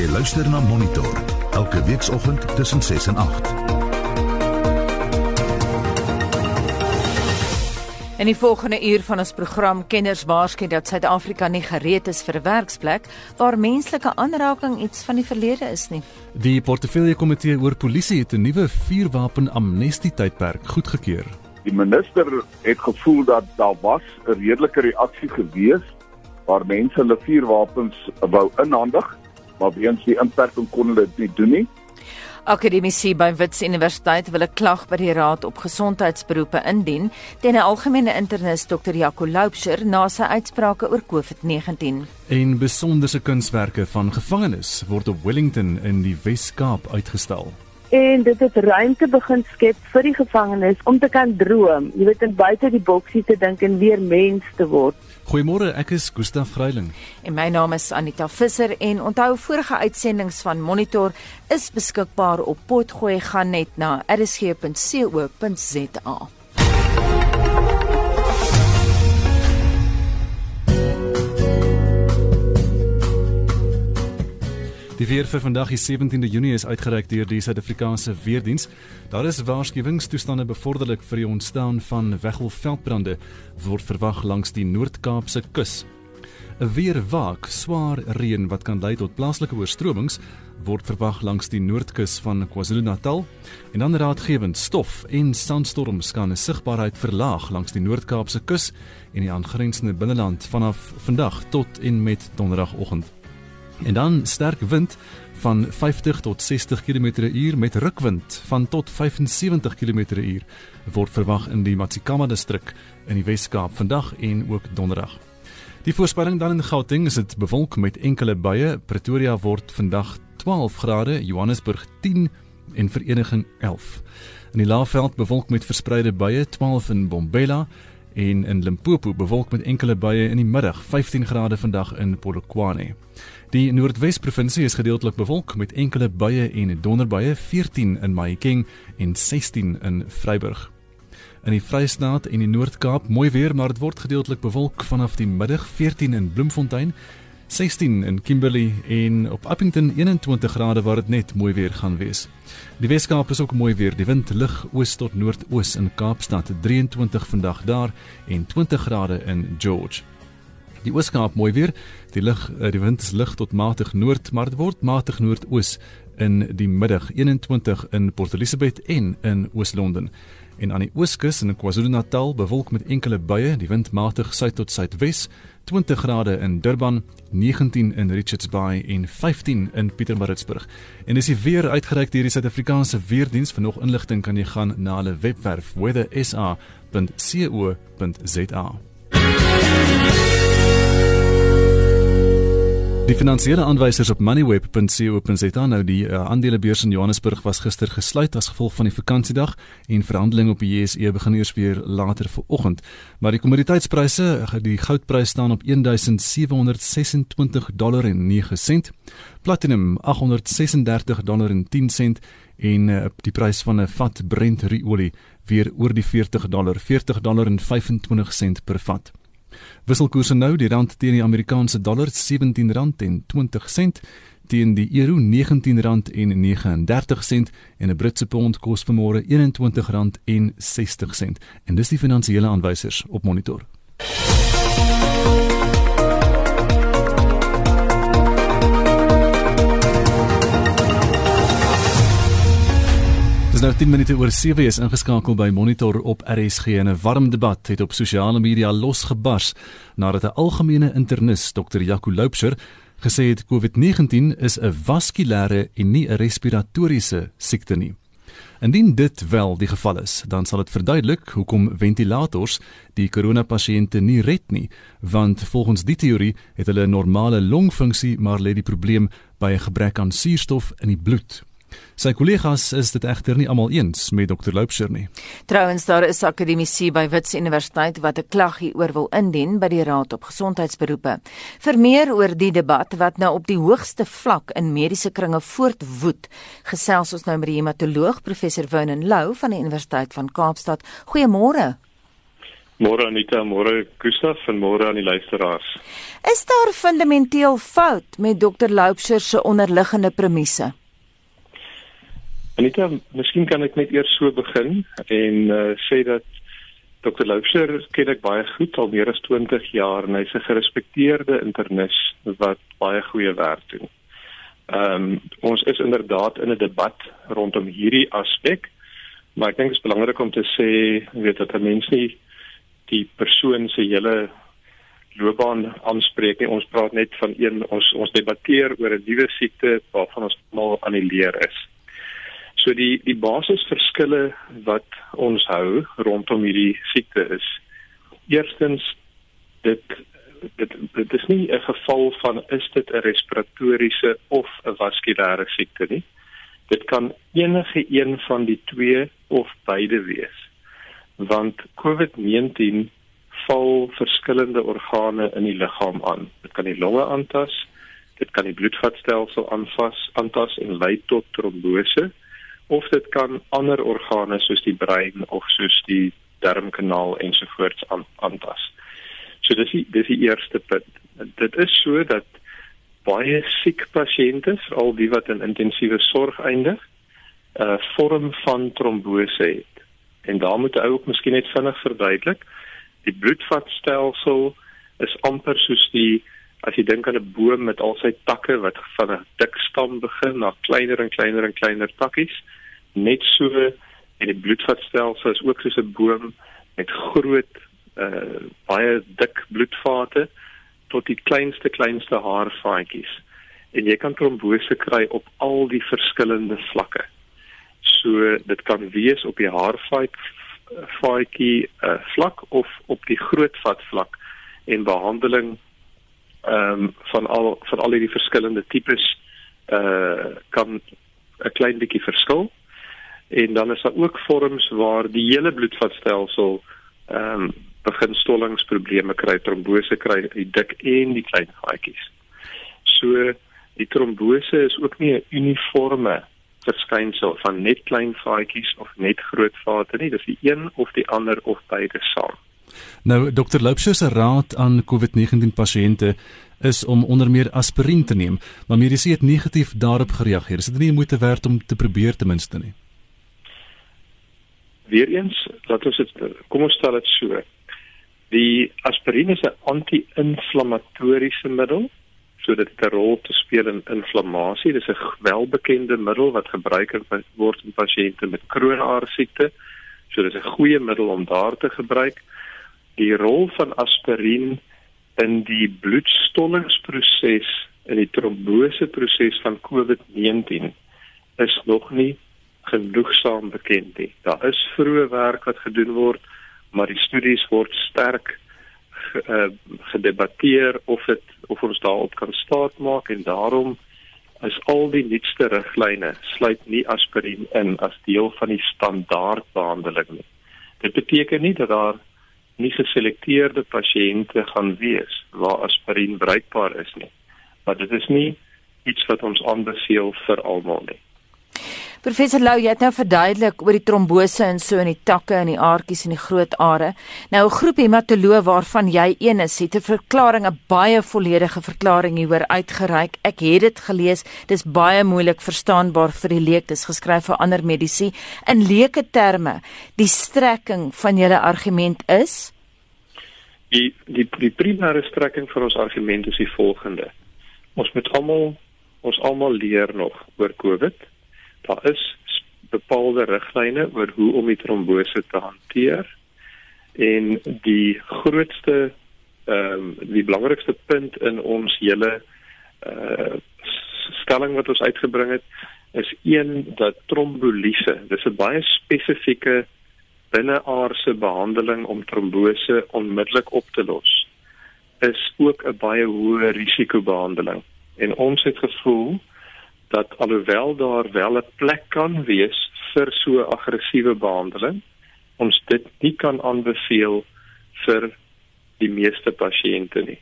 Jy luister na Monitor elke weekoggend tussen 6 en 8. In die volgende uur van ons program kenners waarsku dat Suid-Afrika nie gereed is vir 'n werksplek waar menslike aanraking iets van die verlede is nie. Die portefeulje komitee oor polisie het 'n nuwe vuurwapen amnestie tydperk goedgekeur. Die minister het gevoel dat daar was 'n redelike reaksie gewees waar mense hulle vuurwapens wou inhandig maar weens die inperking kon hulle dit nie doen nie. Akademisie by Wits Universiteit wil 'n klag by die Raad op Gesondheidsberoepe indien teen 'n algemene internis Dr. Jaco Loubser na sy uitsprake oor COVID-19. En besonderse kunswerke van gevangenes word op Wellington in die Wes-Kaap uitgestal. En dit het ruimte begin skep vir die gevangenes om te kan droom, jy weet, en buite die boksie te dink en weer mens te word. Goeiemôre, ek is Gustaf Greiling. En my naam is Anita Visser en onthou vorige uitsendings van Monitor is beskikbaar op potgooi gaan net na rsg.co.za. Die weer vir vandag, die 17de Junie, is uitgereik deur die Suid-Afrikaanse Weerdienste. Daar is waarskuwingstoestande bevorderlik vir die ontstaan van weggolfveldbrande word verwag langs die Noord-Kaapse kus. 'n Weerwaak, swaar reën wat kan lei tot plaaslike oorstromings word verwag langs die noordkus van KwaZulu-Natal en dan raadgewend stof en sandstorms kan 'n sigbaarheid verlaag langs die Noord-Kaapse kus en die aangrensende binneland vanaf vandag tot en met donderdagoggend. En dan sterk wind van 50 tot 60 km/h met rukwind van tot 75 km/h word verwag in die Matsikama distrik in die Wes-Kaap vandag en ook donderdag. Die voorspelling dan in Gauteng is dit bewolk met enkele buie. Pretoria word vandag 12 grade, Johannesburg 10 en Vereniging 11. In die Laagveld bewolk met verspreide buie, 12 in Bombela en in Limpopo bewolk met enkele buie in die middag, 15 grade vandag in Polokwane. Die Noordwes provinsie is gedeeltelik bewolk met enkele buie en donderbuie, 14 in Mahikeng en 16 in Vryburg. In die Vrystaat en die Noord-Kaap mooi weer, maar dit word gedeeltelik bewolk vanaf die middag, 14 in Bloemfontein, 16 in Kimberley en op Appington 21 grade waar dit net mooi weer gaan wees. Die Weskaap is ook mooi weer. Die wind lig oos tot noordoos in Kaapstad 23 vandag daar en 20 grade in George. Die Ooskaap mooi weer. Die lig eh, die wind is lig tot matig noord, maar dit word matig noordoos in die middag 21 in Port Elizabeth en in Oos-London. En aan die ooskus in KwaZulu-Natal bewolk met enkele buie, die wind matig suid tot suidwes, 20 grade in Durban, 19 in Richards Bay en 15 in Pietermaritzburg. En dis die weer uitgereik deur die Suid-Afrikaanse Weerdienste. Vir nog inligting kan jy gaan na hulle webwerf weathersa.co.za. Die finansiële aanwysers op moneyweb.co.za nou die uh, aandelebeurs in Johannesburg was gister gesluit as gevolg van die vakansiedag en verhandeling op die JSE begin eers weer later vanoggend. Maar die kommoditeitspryse, die goudprys staan op 1726 dollar en 9 sent. Platinum 836 dollar en 10 sent en uh, die prys van 'n vat Brent olie weer oor die 40 dollar, 40 dollar en 25 sent per vat. Wisselkoerse nou, die rand teen die Amerikaanse dollar R17.20 teen die euro R19.39 en 'n Britse pond kos vanmôre R21.60 en dis die finansiële aanwysers op monitor. Dis nou 10 minute oor 7 is ingeskakel by Monitor op RSG en 'n warm debat het op sosiale media losgebars nadat 'n algemene internis Dr. Jaco Loubser gesê het COVID-19 is 'n vaskulêre en nie 'n respiratoriese siekte nie. Indien dit wel die geval is, dan sal dit verduidelik hoekom ventilators die koronapasiënte nie red nie, want volgens die teorie het hulle 'n normale longfunksie maar lê die probleem by 'n gebrek aan suurstof in die bloed. Sy kollegas is dit egter nie almal eens met Dr. Loubser nie. Trouwens daar is akademisie by Wits Universiteit wat 'n klag hieroor wil indien by die Raad op Gesondheidsberoepe. Vir meer oor die debat wat nou op die hoogste vlak in mediese kringe voortwoed, gesels ons nou met die hematoloog professor Vernon Lou van die Universiteit van Kaapstad. Goeiemôre. Môre Anita, môre Gustaf en môre aan die luisteraars. Is daar fundamenteel fout met Dr. Loubser se onderliggende premisse? Anita, miskien kan ek net eers so begin en uh, sê dat Dr. Loubser ken ek baie goed al meer as 20 jaar en hy's 'n gerespekteerde internis wat baie goeie werk doen. Ehm um, ons is inderdaad in 'n debat rondom hierdie aspek, maar ek dink dit is belangrik om te sê, weet dat 'n mens nie die persoon se hele loopbaan aanspreek nie. Ons praat net van een ons ons debatteer oor 'n nuwe siekte waarvan ons almal aan die leer is. So die die basisverskille wat ons hou rondom hierdie siekte is eerstens dit dit dit is nie 'n geval van is dit 'n respiratoriese of 'n vaskulêre siekte nie. Dit kan enige een van die twee of beide wees. Want COVID-19 val verskillende organe in die liggaam aan. Dit kan die longe aantas, dit kan die bloedvatstelsel aanvas, aantas en lei tot trombose of dit kan ander organe soos die brein of soos die darmkanaal ensovoorts aan, aantas. So dis die, dis die eerste punt. Dit is so dat baie siek pasiënte, al die wat in intensiewe sorg eindig, 'n uh, vorm van trombose het. En daar moet ou ook miskien net vinnig verduidelik. Die bloedvatstelsel is amper soos die as jy dink aan 'n boom met al sy takke wat van 'n dik stam begin na kleiner en kleiner en kleiner takkies net so en die bloedvatstelsel is ook soos 'n boom met groot uh baie dik bloedvate tot die kleinste kleinste haarvaatjies en jy kan trombose kry op al die verskillende vlakke. So dit kan wees op die haarvaat vaatjie uh, vlak of op die groot vat vlak en behandeling ehm um, van al van al die verskillende tipes uh kan 'n klein bietjie verskil en dan is daar ook vorms waar die hele bloedvatstelsel ehm um, begin stollingsprobleme kry, trombose kry, die dik en die klein gaatjies. So die trombose is ook nie 'n uniforme verskynsel van net klein gaatjies of net groot vate nie, dis die een of die ander of beide saam. Nou Dr. Loubser se raad aan COVID-19 pasiënte is om onder meer aspirien te neem, maar mediese het negatief daarop gereageer. Is dit nie moeite werd om te probeer ten minste nie? Weereens, laat ons dit kom ons stel dit so. Die aspirien is 'n anti-inflammatoriese middel, so dit het 'n rol te speel in inflammasie. Dit is 'n welbekende middel wat gebruik word in pasiënte met kroonaar siekte. So dit is 'n goeie middel om daar te gebruik. Die rol van aspirien in die bloedstollingsproses en die trombose proses van COVID-19 is nog nie genoegsaam bekend nie. Daar is vroeë werk wat gedoen word, maar die studies word sterk uh, gedebatteer of dit of ons daarop kan staatmaak en daarom is al die nuutste riglyne sluit nie aspirien in as deel van die standaard behandeling nie. Dit beteken nie dat daar nie geselekteerde pasiënte gaan wees waar aspirien bruikbaar is nie. Maar dit is nie iets wat ons aanbeveel vir almal nie. Professor Lou, jy het nou verduidelik oor die trombose en so in die takke en die aartjies en die groot are. Nou 'n groep hematoloog waarvan jy een is, het 'n verklaring, 'n baie volledige verklaring hieroor uitgereik. Ek het dit gelees. Dis baie moeilik verstaanbaar vir die leek. Dis geskryf vir ander medisy in leuke terme. Die strekking van julle argument is die die die primêre strekking vir ons argument is die volgende. Ons moet almal ons almal leer nog oor COVID daar is bepaalde riglyne oor hoe om die trombose te hanteer. En die grootste ehm um, die belangrikste punt in ons hele uh stelling wat ons uitgebring het is een dat trombolise dis 'n baie spesifieke binneaardse behandeling om trombose onmiddellik op te los is ook 'n baie hoë risiko behandeling en ons het gevoel dat alhoewel daar wel 'n plek kan wees vir so aggressiewe behandeling, ons dit nie kan aanbeveel vir die meeste pasiënte nie,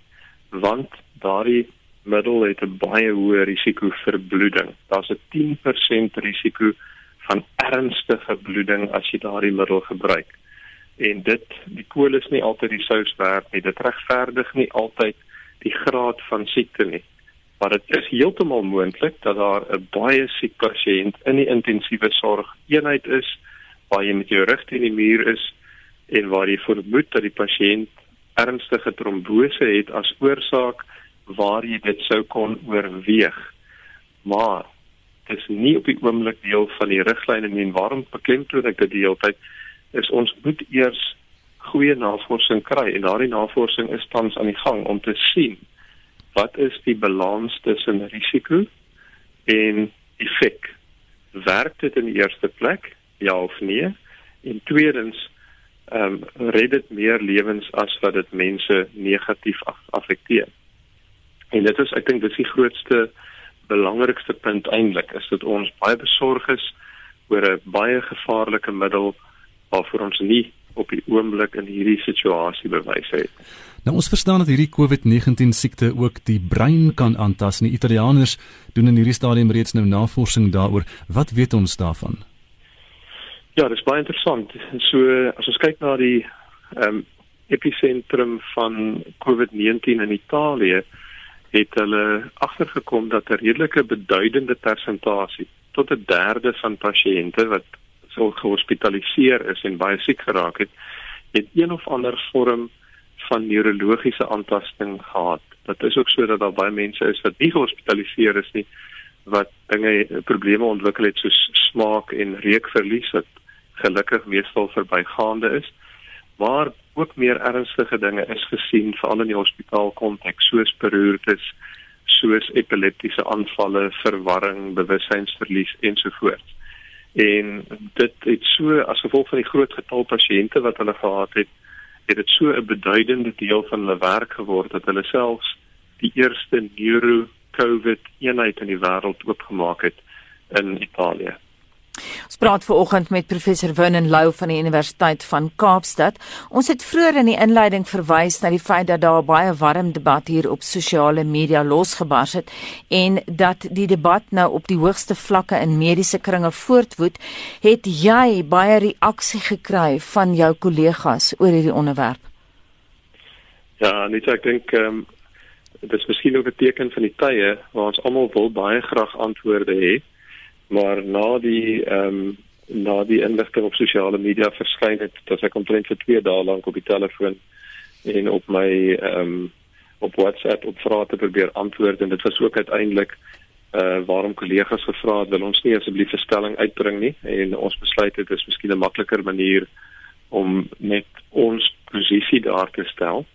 want daardie middel het 'n baie hoë risiko vir bloeding. Daar's 'n 10% risiko van ernstige bloeding as jy daardie middel gebruik. en dit die kool is nie altyd die sous werd nie. Dit regverdig nie altyd die graad van siekte nie. Maar dit is heeltemal moontlik dat daar 'n baie siek pasiënt in die intensiewe sorg eenheid is waar jy met jou rug teen die muur is en waar jy vermoed dat die pasiënt ernstige trombose het as oorsaak waar jy dit sou kon oorweeg. Maar dit is nie op die oomblik deel van die riglyne nie en waarom beklemtoon ek dit die hele tyd is ons moet eers goeie navorsing kry en daardie navorsing is tans aan die gang om te sien wat is die balans tussen risiko en effek. Werk dit in die eerste plek ja of nee? En tweedens ehm um, red dit meer lewens as wat dit mense negatief affekteer. En dit is ek dink dis die grootste belangrikste punt eintlik is dat ons baie besorg is oor 'n baie gevaarlike middel waarvoor ons nie op die oomblik in hierdie situasie bewys het. Nou ons verstaan dat hierdie COVID-19 siekte ook die brein kan aantas. Die Italianers doen in hierdie stadium reeds nou navorsing daaroor. Wat weet ons daarvan? Ja, dit is baie interessant. So as ons kyk na die ehm um, episentrum van COVID-19 in Italië, het hulle agtergekom dat 'n redelike beduidende persentasie tot 'n derde van pasiënte wat gehospitaliseer is en baie siek geraak het, het een of ander vorm van neurologiese aantasting gehad. Dit is ook so dat daar baie mense is wat nie gehospitaliseer is nie wat dinge probleme ontwikkel het soos smaak en reukverlies wat gelukkig meestal verbygaande is. Maar ook meer ernstige dinge is gesien veral in die hospitaal konteks soos beroertes, soos epileptiese aanvalle, verwarring, bewussynsverlies ensovoorts. En dit het so as gevolg van die groot getal pasiënte wat hulle gehad het, het dit so 'n beduidende deel van hulle werk geword dat hulle selfs die eerste neuro COVID eenheid in die wêreld oopgemaak het in Italië. Ons praat ver oggend met professor Vernon Lou van die Universiteit van Kaapstad. Ons het vroeër in die inleiding verwys na die feit dat daar baie warm debat hier op sosiale media losgebars het en dat die debat nou op die hoogste vlakke in mediese kringe voortwoed. Het jy baie reaksie gekry van jou kollegas oor hierdie onderwerp? Ja, net ek dink ehm um, dit is miskien ook 'n teken van die tye waar ons almal wil baie graag antwoorde hê maar na die ehm um, na die inligting op sosiale media verskyn het dat ek omtrent vir 2 dae lank op die telefoon en op my ehm um, op WhatsApp op vrae te probeer antwoord en dit was ook uiteindelik uh eh, waarom kollegas gevra het wil ons nie asseblief 'n stelling uitbring nie? En ons besluit dit is miskien 'n makliker manier om net ons posisie daar te stel.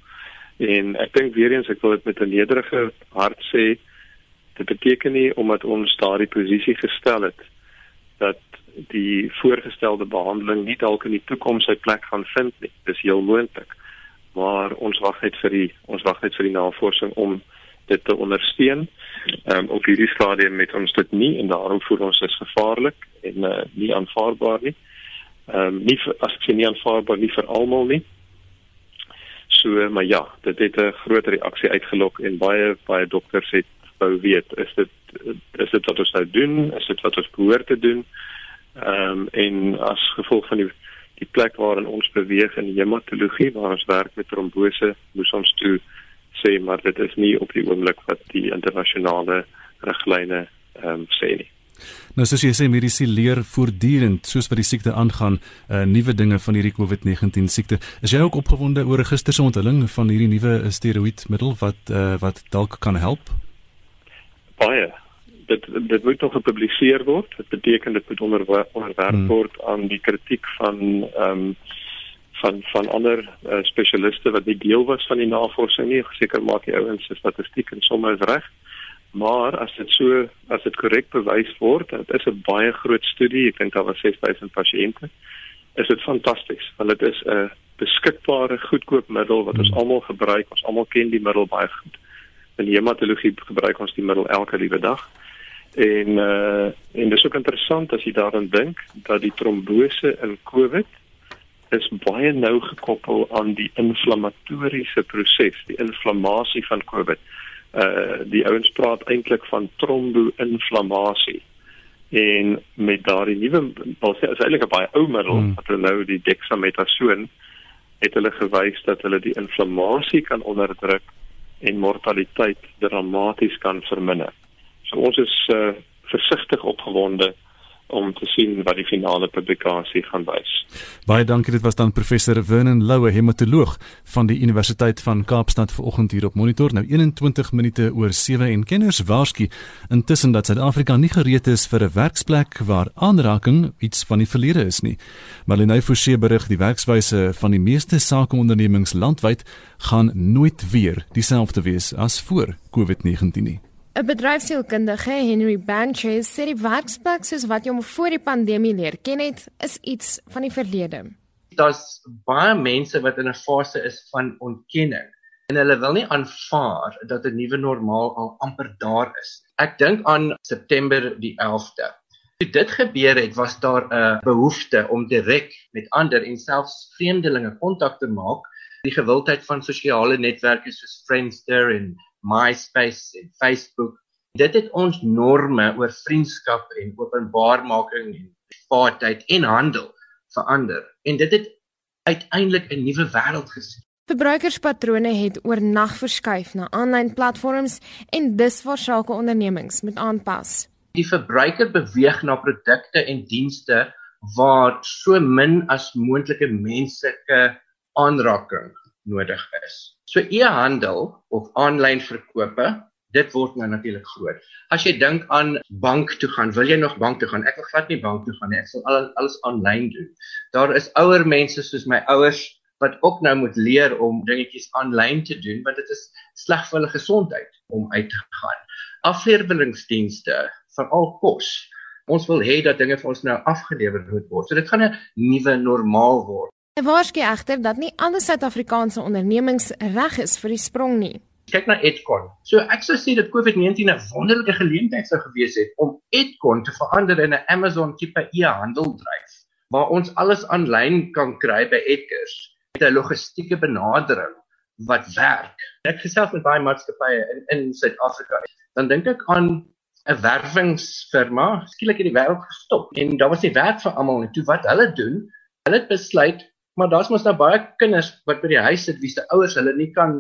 En ek dink weer eens ek wil dit met 'n nederige hart sê Dit beteken nie omdat ons daardie posisie gestel het dat die voorgestelde behandeling nie dalk in die toekoms sy plek gaan vind nie. Dis heel moontlik. Maar ons wag net vir die ons wag net vir die navorsing om dit te ondersteun. Ehm um, op hierdie stadium met ons dit nie en daarom voel ons dit gevaarlik en uh, nie aanvaarbaar nie. Ehm um, nie vir, as ek sê nie aanvaarbaar nie vir almal nie. So maar ja, dit het 'n groot reaksie uitgelok en baie baie dokters het wou weet is dit is dit wat ons nou doen is dit wat ons behoort te doen ehm um, en as gevolg van die die plek waarin ons beweeg in hematologie waar ons werk met trombose moes ons toe sê maar dit is nie op die oomblik wat die internasionale riglyne ehm um, sê nie Nou soos jy sê mediese leer voortdurend soos wat die siekte aangaan, uh, nuwe dinge van hierdie COVID-19 siekte. Is jy ook opgewonde oor gister se onthulling van hierdie nuwe steroïdmiddel wat uh, wat dalk kan help? Baie. Dit dit moet nog gepubliseer word. Dit beteken dit moet onder onderwerp hmm. word aan die kritiek van ehm um, van van ander uh, spesialiste wat nie deel was van die navorsing nie. Seker maak die ouens se statistiek en sommer is reg. Maar as dit so as dit korrek bewys word dit is 'n baie groot studie ek dink daar was 6000 pasiënte is dit fantasties want dit is 'n beskikbare goedkoop middel wat ons hmm. almal gebruik. Ons almal ken die middel baie goed in hematologie gebruik ons die middel elke liewe dag. En uh en dis ook interessant as jy daaraan dink dat die trombose in COVID is baie nou gekoppel aan die inflammatoriese proses, die inflammasie van COVID. Uh die ouens praat eintlik van trombo-inflammasie. En met daardie nuwe, wel sê is eintlik 'n baie ou middel, hmm. wat hulle nou die dexamethasone het hulle gewys dat hulle die inflammasie kan onderdruk en mortaliteit dramaties kan verminder. So ons is uh, versigtig opgewonde om te sien wat die finale publikasie gaan wys. Baie dankie, dit was dan professor Vernon Loue, hematoloog van die Universiteit van Kaapstad vanoggend hier op Monitor. Nou 21 minute oor 7 en kenners waarsku intussen dat Suid-Afrika nie gereed is vir 'n werksplek waar aanraking iets van die verlede is nie. Marlene Forsie berig die werkswyse van die meeste sakeondernemings landwyd gaan nooit weer dieselfde wees as voor COVID-19 nie. 'n Bedryfsielkundige, Henry Banchez, sê die werksplek soos wat jy hom voor die pandemie leer ken het, is iets van die verlede. Daar's baie mense wat in 'n fase is van ontkenning en hulle wil nie aanvaar dat 'n nuwe normaal al amper daar is. Ek dink aan September die 11de. Toe dit gebeur het, was daar 'n behoefte om direk met ander en selfs vreemdelinge kontak te maak. Die gewildheid van sosiale netwerke soos Friendster en MySpace en Facebook. Dit het ons norme oor vriendskap en openbaarmaking en privaatheid en handel verander en dit het uiteindelik 'n nuwe wêreld geskep. Verbruikerspatrone het oornag verskuif na aanlyn platforms en dis waar sake ondernemings moet aanpas. Die verbruiker beweeg na produkte en dienste waar so min as moontlike menslike aanraking nodig is. So e-handel of aanlyn verkope, dit word nou natuurlik groot. As jy dink aan bank toe gaan, wil jy nog bank toe gaan? Ek wil glad nie bank toe gaan nie. Ek sal al, alles aanlyn doen. Daar is ouer mense soos my ouers wat ook nou moet leer om dingetjies aanlyn te doen want dit is sleg vir hulle gesondheid om uit te gaan. Afleweringdienste, veral kos. Ons wil hê dat dinge vir ons nou afgelewer moet word. So dit gaan 'n nuwe normaal word. Hy waarsku egter dat nie alle Suid-Afrikaanse ondernemings reg is vir die sprong nie. Kyk na Edcon. So ek sou sê dat COVID-19 'n wonderlike geleentheid sou gewees het om Edcon te verander in 'n Amazon tipe e-handeldryf waar ons alles aanlyn kan kry by Edgars met 'n logistieke benadering wat werk. Ek gesels met baie maatskappye in in Suid-Afrika. Dan dink ek aan 'n werwingsfirma, skielik het die wêreld gestop en daar was nie werk vir almal nie. Toe wat hulle doen, hulle het besluit Maar daar's mos nou baie kinders wat by die huis sit wie se ouers hulle nie kan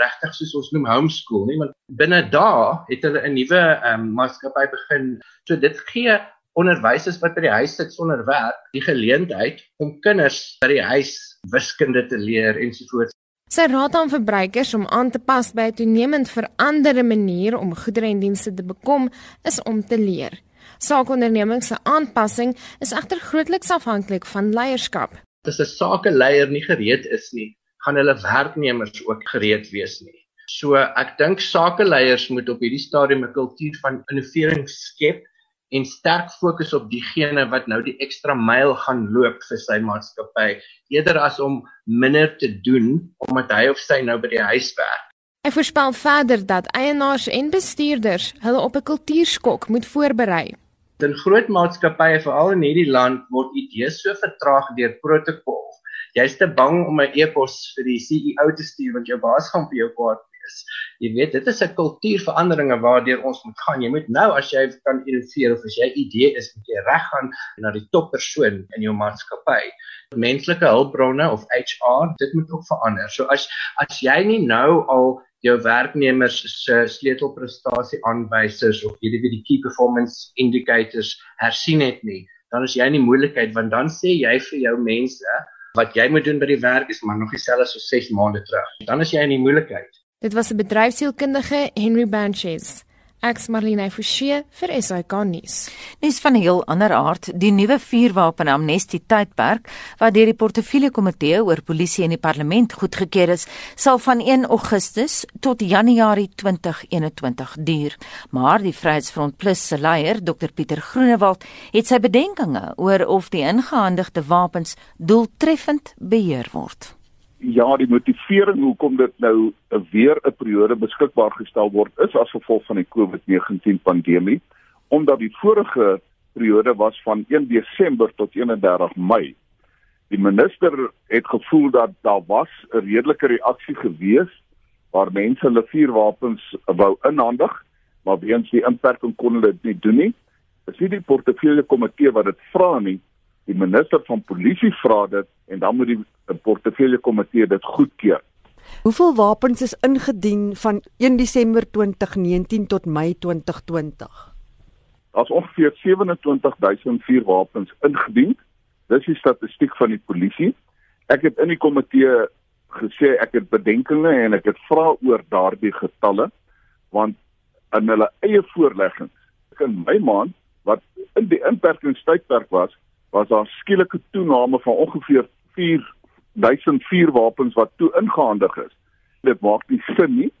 regtig soos ons noem homeschool nie, want binne dae het hulle 'n nuwe um, maatskappy begin. So dit gee onderwysers wat by die huis sit sonder werk die geleentheid om kinders by die huis wiskunde te leer ensovoorts. Sy raad aan verbruikers om aan te pas by 'n toenemend veranderde manier om goedere en dienste te bekom is om te leer. Saakondernemings se aanpassing is egter grootliks afhanklik van leierskap as 'n sakeleier nie gereed is nie, gaan hulle werknemers ook gereed wees nie. So ek dink sakeleiers moet op hierdie stadium 'n kultuur van innovering skep en sterk fokus op diegene wat nou die ekstra myl gaan loop vir sy maatskappy eerder as om minder te doen omdat hy of sy nou by die huis werk. Hy voorspel verder dat eienaars en bestuurders hulle op 'n kultuurskok moet voorberei. In groot maatskappye veral in hierdie land word idees so vertraag deur protokol. Jy's te bang om 'n e-pos vir die CEO te stuur want jou baas gaan vir jou kwaad wees. Jy weet, dit is 'n kultuurveranderinge waardeur ons moet gaan. Jy moet nou as jy kan innoveer of as jy idee is, moet jy reg gaan na die toppersoon in jou maatskappy. Menslike hulpbronne of HR, dit moet ook verander. So as as jy nie nou al jou werknemers se sleutelprestasie aanwysers of hierdie wie die key performance indicators hersien het nie, dan is jy in die moeilikheid want dan sê jy vir jou mense wat jy moet doen by die werk is maar nog dieselfde so 6 maande terug. Dan is jy in die moeilikheid. Dit was 'n bedryfsielkundige Henry Banches. Ek's Marlene Forsie vir SAK nuus. Nuus van 'n heel ander aard, die nuwe vuurwapen amnestie tydperk wat deur die portefeulje komitee oor polisie in die parlement goedgekeur is, sal van 1 Augustus tot Januarie 2021 duur. Maar die Vryheidsfront Plus se leier, Dr Pieter Groenewald, het sy bedenkinge oor of die ingehandigde wapens doeltreffend beheer word ja, die motivering hoekom dit nou weer 'n periode beskikbaar gestel word is as gevolg van die COVID-19 pandemie, omdat die vorige periode was van 1 Desember tot 31 Mei. Die minister het gevoel dat daar was 'n redelike reaksie gewees waar mense hulle vuurwapens wou inhandig, maar weens die inperking kon hulle dit nie doen nie. Dis nie die portefeulje komitee wat dit vra nie. Die minister van polisie vra dit en dan moet die portefeulje komitee dit goedkeur. Hoeveel wapens is ingedien van 1 Desember 2019 tot Mei 2020? Daar's ongeveer 27000 vuurwapens ingedien. Dis die statistiek van die polisie. Ek het in die komitee gesê ek het bedenkinge en ek het vra oor daardie getalle want in hulle eie voorleggings in my maand wat in die inperkingstydperk was, was daar skielike toename van ongeveer 4000 vuurwapens wat toe ingehandig is. Dit maak nie sin nie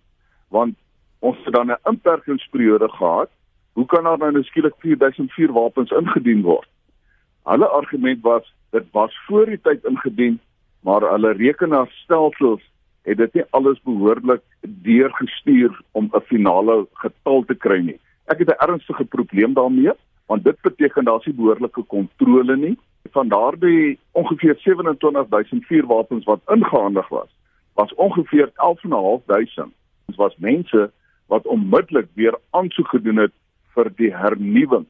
want ons het dan 'n inperkingsperiode gehad. Hoe kan daar nou skielik 4000 vuurwapens ingedien word? Hulle argument was dit was voor die tyd ingedien maar hulle rekenaarstelsels het dit nie alles behoorlik deurgestuur om 'n finale getal te kry nie. Ek het 'n ernstige probleem daarmee want dit beteken daar's nie behoorlike kontrole nie. Van daardie ongeveer 27000 vuurwapens wat ingehandig was, was ongeveer 11500 was mense wat onmiddellik weer aansoek gedoen het vir die hernuwing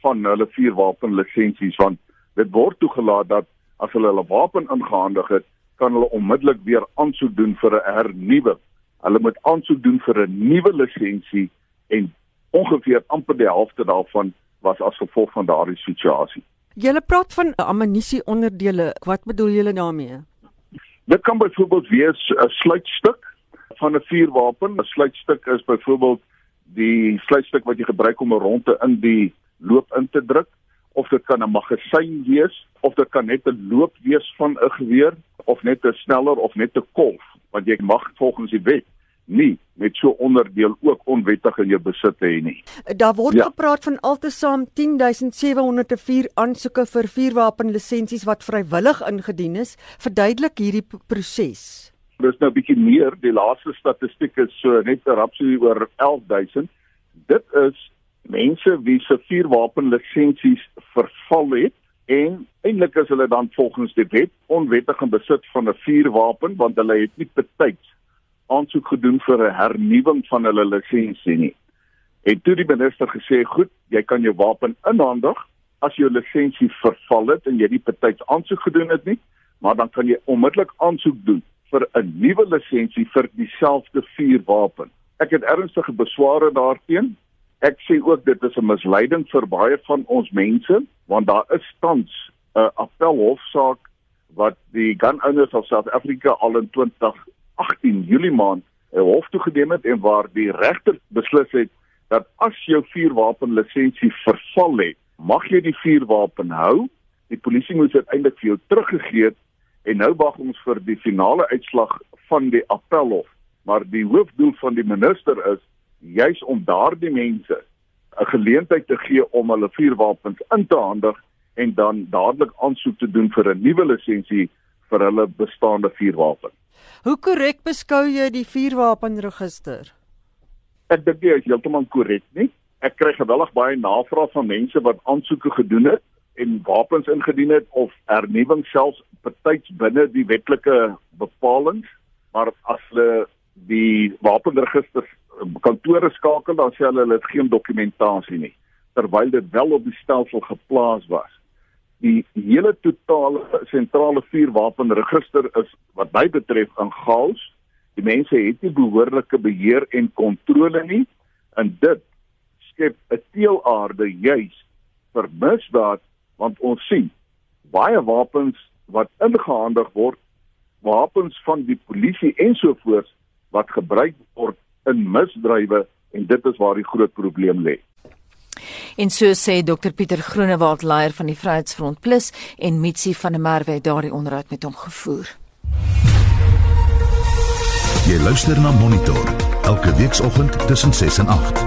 van hulle vuurwapenlisensies want dit word toegelaat dat as hulle hulle wapen ingehandig het, kan hulle onmiddellik weer aansoek doen vir 'n hernuwing. Hulle moet aansoek doen vir 'n nuwe lisensie en ongeveer amper die helfte daarvan was as gevolg van daardie situasie. Julle praat van ammunisie onderdele. Wat bedoel julle daarmee? Dit kan byvoorbeeld wees 'n sluitstuk van 'n vuurwapen. 'n Sluitstuk is byvoorbeeld die sluitstuk wat jy gebruik om 'n ronde in die loop in te druk of dit kan 'n magasyn wees of dit kan net 'n loop wees van 'n geweer of net 'n sneller of net 'n kolf want jy mag volgens die wet nie met so onderdeel ook onwettig in jou besit hê nie. Daar word ja. gepraat van altesaam 10704 aansoeke vir vuurwapenlisensies wat vrywillig ingedien is. Verduidelik hierdie proses. Dis nou 'n bietjie meer. Die laaste statistiek is so net rapsie oor 11000. Dit is mense wie se vuurwapenlisensies verval het en eintlik is hulle dan volgens die wet onwettig in besit van 'n vuurwapen want hulle het nie betyds aansoek gedoen vir 'n hernuwing van hulle lisensie nie. Het toe die minister gesê, "Goed, jy kan jou wapen inhandig as jou lisensie verval het en jy nie betyds aansoek gedoen het nie, maar dan kan jy onmiddellik aansoek doen vir 'n nuwe lisensie vir dieselfde vuurwapen." Ek het ernstige besware daarteenoor Ek sê ook dit is 'n misleiding vir baie van ons mense want daar is tans 'n appelhofsaak wat die Gun Owners of South Africa al in 2018 Julie maand 'n hof toegedem het en waar die regter beslis het dat as jou vuurwapenlisensie verval het, mag jy die vuurwapen hou. Die polisie moet dit eintlik vir jou teruggegee en nou wag ons vir die finale uitslag van die appelhof. Maar die hoofdoel van die minister is juis om daardie mense 'n geleentheid te gee om hulle vuurwapens in te handig en dan dadelik aansoek te doen vir 'n nuwe lisensie vir hulle bestaande vuurwapen. Hoe korrek beskou jy die vuurwapenregister? Ek dink dit is heeltemal korrek nie. Ek kry geweldig baie navrae van mense wat aansoeke gedoen het en wapens ingedien het of hernuwing selfs betyds binne die wetlike bepalinge, maar as hulle die wapenregister kantore skakel dan sê hulle hulle het geen dokumentasie nie terwyl dit wel op die stelsel geplaas was. Die hele totale sentrale vuurwapenregister is wat my betref in chaos. Die mense het nie behoorlike beheer en kontrole nie en dit skep 'n teelaarde juis vir misdaad want ons sien baie wapens wat ingehandig word wapens van die polisie ensovoorts wat gebruik word in misdrywe en dit is waar die groot probleem lê. En so sê Dr Pieter Groenewald leier van die Vryheidsfront Plus en Mitsi van der Merwe het daardie onderhoud met hom gevoer. Jy luister na Monitor elke weekoggend tussen 6 en 8.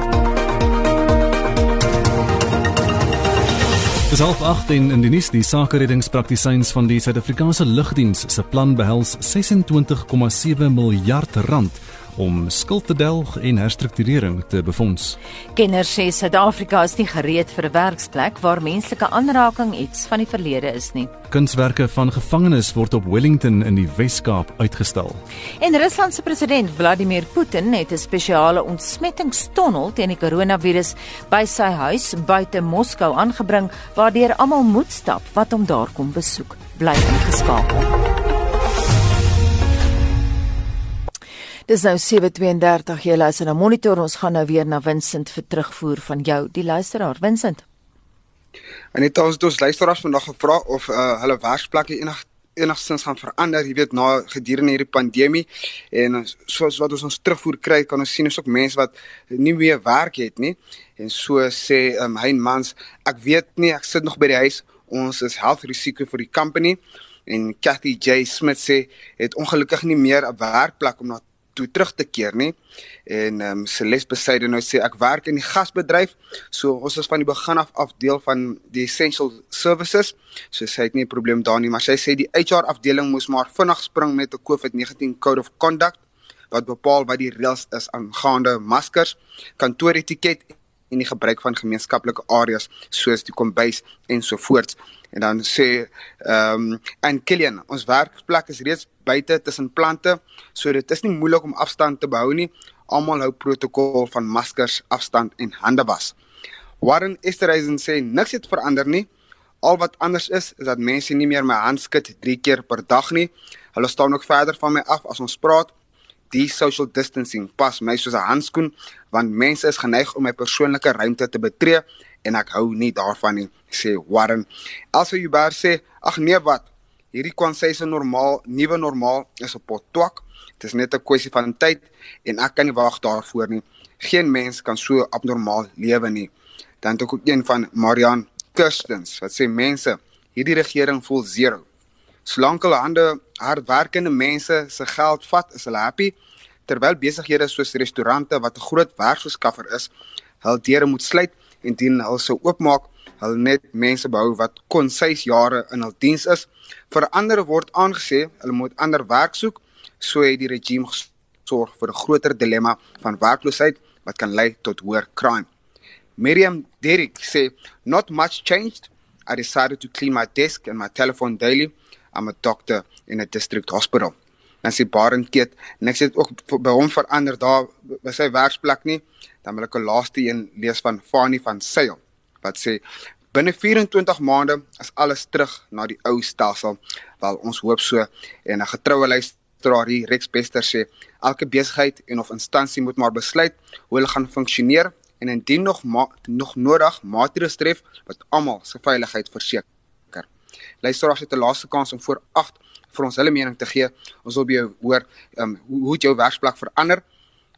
Dis half 8 in in die nuus die sakereddingspraktisyns van die Suid-Afrikaanse Lugdiens se plan behels 26,7 miljard rand om skuld te delg en herstrukturering te befonds. Kenners sê Suid-Afrika is nie gereed vir 'n werksplek waar menslike aanraking iets van die verlede is nie. Kunswerke van gevangenes word op Wellington in die Wes-Kaap uitgestal. En Rusland se president Vladimir Putin het 'n spesiale ontsmettingstonnel teen die koronavirus by sy huis buite Moskou aangebring waardeur almal moet stap wat hom daar kom besoek. Bly ingeskakel. Dis nou 7:32 jy luister na Monitor. Ons gaan nou weer na Vincent vir terugvoer van jou die luisteraar. Vincent. En dit ons dus luisteraars vandag gevra of uh, hulle werkplekke enig enigstens gaan verander jy weet na gedurende hierdie pandemie. En soos wat ons ons terugvoer kry kan ons sien is ook mense wat nie meer werk het nie. En so sê um, Hein Mans ek weet nie ek sit nog by die huis. Ons is health risiko vir die company. En Cathy J. Smith sê het ongelukkig nie meer 'n werkplek om na toe terug te keer nie. En ehm um, Celeste besyde nou sê ek werk in die gasbedryf. So ons is van die begin af af deel van die essential services. So sy het nie 'n probleem daar nie, maar sy sê die HR afdeling moes maar vinnig spring met 'n COVID-19 code of conduct wat bepaal wat die reëls is aangaande maskers, kantooretiket en die gebruik van gemeenskaplike areas soos die kombuis en so voort. En dan sê ehm um, en Killian, ons werkplek is reeds buite tussen plante, so dit is nie moeilik om afstand te behou nie. Almal hou protokol van maskers, afstand en hande was. Warren Esterhazy sê niks het verander nie. Al wat anders is is dat mense nie meer my hand skud 3 keer per dag nie. Hulle staan ook verder van my af as ons praat. Die social distancing pas my soos 'n handskoen want mense is geneig om my persoonlike ruimte te betree en ek hou nie daarvan nie, sê Warren. Also Uber sê, ag nee wat, hierdie kwansy se normaal, nuwe normaal is op pot twak. Dit is net 'n kwessie van tyd en ek kan nie wag daarvoor nie. Geen mens kan so abnormaal lewe nie. Dan het ek ook een van Marian Kirstens wat sê mense, hierdie regering voel zero. Solank hulle hande hardwerkende mense se geld vat, is hulle happy terwyl besighede soos restaurante wat 'n groot werksverskaffer is, hul deure moet sluit indien hulle sou oopmaak, hulle net mense behou wat kon 6 jare in hul diens is. Vir ander word aangesê hulle moet ander werk soek, so het die regime gesorg vir 'n groter dilemma van werkloosheid wat kan lei tot hoër crime. Miriam Derrick sê not much changed. I decided to clean my desk and my telephone daily. I'm a doctor in a district hospital. En sy Barendkeet, niks het ook by hom verander daar by sy werksplek nie dan wil ek 'n laaste een lees van Fanny van Sail wat sê binne 24 maande is alles terug na die ou stelsel wel ons hoop so en 'n getroue luisteraar hier Rex Bester sê elke besigheid en of instansie moet maar besluit hoe hulle gaan funksioneer en indien nog nog nodig maatreëls tref wat almal se veiligheid verseker. Luisteraars het 'n laaste kans om voor 8 vir ons hulle mening te gee. Ons wil by jou hoor, ehm um, hoe hoe het jou werksplek verander?